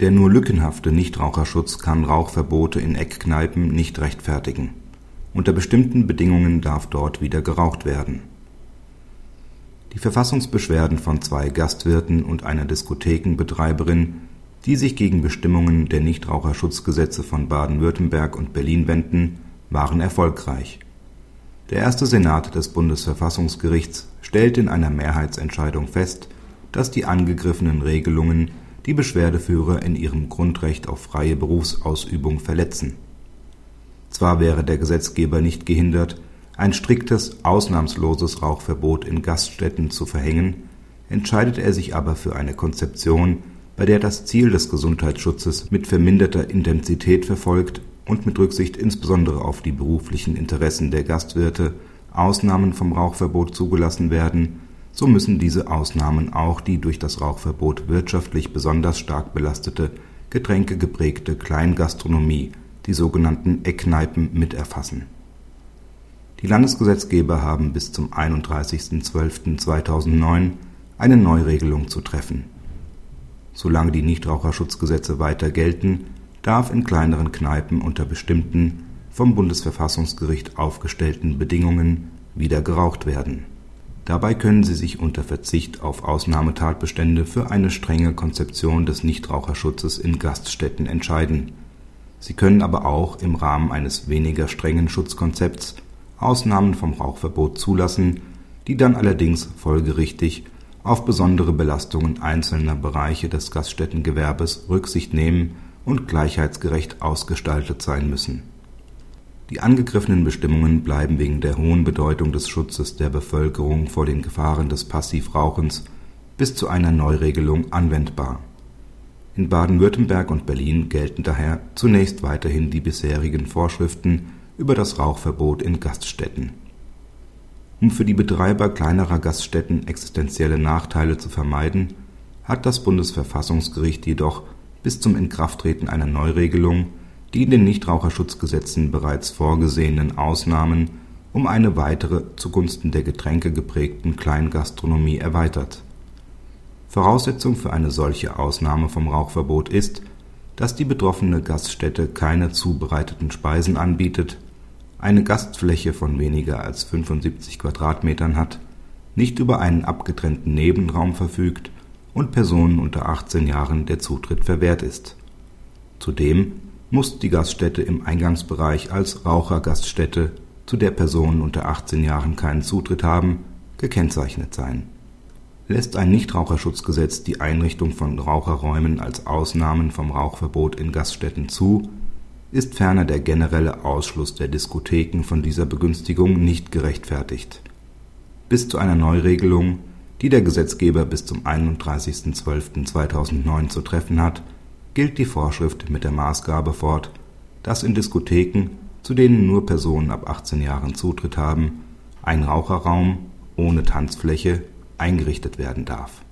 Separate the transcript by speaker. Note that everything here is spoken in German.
Speaker 1: Der nur lückenhafte Nichtraucherschutz kann Rauchverbote in Eckkneipen nicht rechtfertigen. Unter bestimmten Bedingungen darf dort wieder geraucht werden. Die Verfassungsbeschwerden von zwei Gastwirten und einer Diskothekenbetreiberin, die sich gegen Bestimmungen der Nichtraucherschutzgesetze von Baden-Württemberg und Berlin wenden, waren erfolgreich. Der erste Senat des Bundesverfassungsgerichts stellte in einer Mehrheitsentscheidung fest, dass die angegriffenen Regelungen die Beschwerdeführer in ihrem Grundrecht auf freie Berufsausübung verletzen. Zwar wäre der Gesetzgeber nicht gehindert, ein striktes, ausnahmsloses Rauchverbot in Gaststätten zu verhängen, entscheidet er sich aber für eine Konzeption, bei der das Ziel des Gesundheitsschutzes mit verminderter Intensität verfolgt und mit Rücksicht insbesondere auf die beruflichen Interessen der Gastwirte Ausnahmen vom Rauchverbot zugelassen werden, so müssen diese Ausnahmen auch die durch das Rauchverbot wirtschaftlich besonders stark belastete, getränkegeprägte Kleingastronomie, die sogenannten Eckkneipen, mit erfassen. Die Landesgesetzgeber haben bis zum 31.12.2009 eine Neuregelung zu treffen. Solange die Nichtraucherschutzgesetze weiter gelten, darf in kleineren Kneipen unter bestimmten, vom Bundesverfassungsgericht aufgestellten Bedingungen wieder geraucht werden. Dabei können sie sich unter Verzicht auf Ausnahmetatbestände für eine strenge Konzeption des Nichtraucherschutzes in Gaststätten entscheiden. Sie können aber auch im Rahmen eines weniger strengen Schutzkonzepts Ausnahmen vom Rauchverbot zulassen, die dann allerdings folgerichtig auf besondere Belastungen einzelner Bereiche des Gaststättengewerbes Rücksicht nehmen und gleichheitsgerecht ausgestaltet sein müssen. Die angegriffenen Bestimmungen bleiben wegen der hohen Bedeutung des Schutzes der Bevölkerung vor den Gefahren des Passivrauchens bis zu einer Neuregelung anwendbar. In Baden-Württemberg und Berlin gelten daher zunächst weiterhin die bisherigen Vorschriften über das Rauchverbot in Gaststätten. Um für die Betreiber kleinerer Gaststätten existenzielle Nachteile zu vermeiden, hat das Bundesverfassungsgericht jedoch bis zum Inkrafttreten einer Neuregelung die in den Nichtraucherschutzgesetzen bereits vorgesehenen Ausnahmen um eine weitere zugunsten der Getränke geprägten Kleingastronomie erweitert. Voraussetzung für eine solche Ausnahme vom Rauchverbot ist, dass die betroffene Gaststätte keine zubereiteten Speisen anbietet eine Gastfläche von weniger als 75 Quadratmetern hat, nicht über einen abgetrennten Nebenraum verfügt und Personen unter 18 Jahren der Zutritt verwehrt ist. Zudem muss die Gaststätte im Eingangsbereich als Rauchergaststätte, zu der Personen unter 18 Jahren keinen Zutritt haben, gekennzeichnet sein. Lässt ein Nichtraucherschutzgesetz die Einrichtung von Raucherräumen als Ausnahmen vom Rauchverbot in Gaststätten zu ist ferner der generelle Ausschluss der Diskotheken von dieser Begünstigung nicht gerechtfertigt. Bis zu einer Neuregelung, die der Gesetzgeber bis zum 31.12.2009 zu treffen hat, gilt die Vorschrift mit der Maßgabe fort, dass in Diskotheken, zu denen nur Personen ab 18 Jahren Zutritt haben, ein Raucherraum ohne Tanzfläche eingerichtet werden darf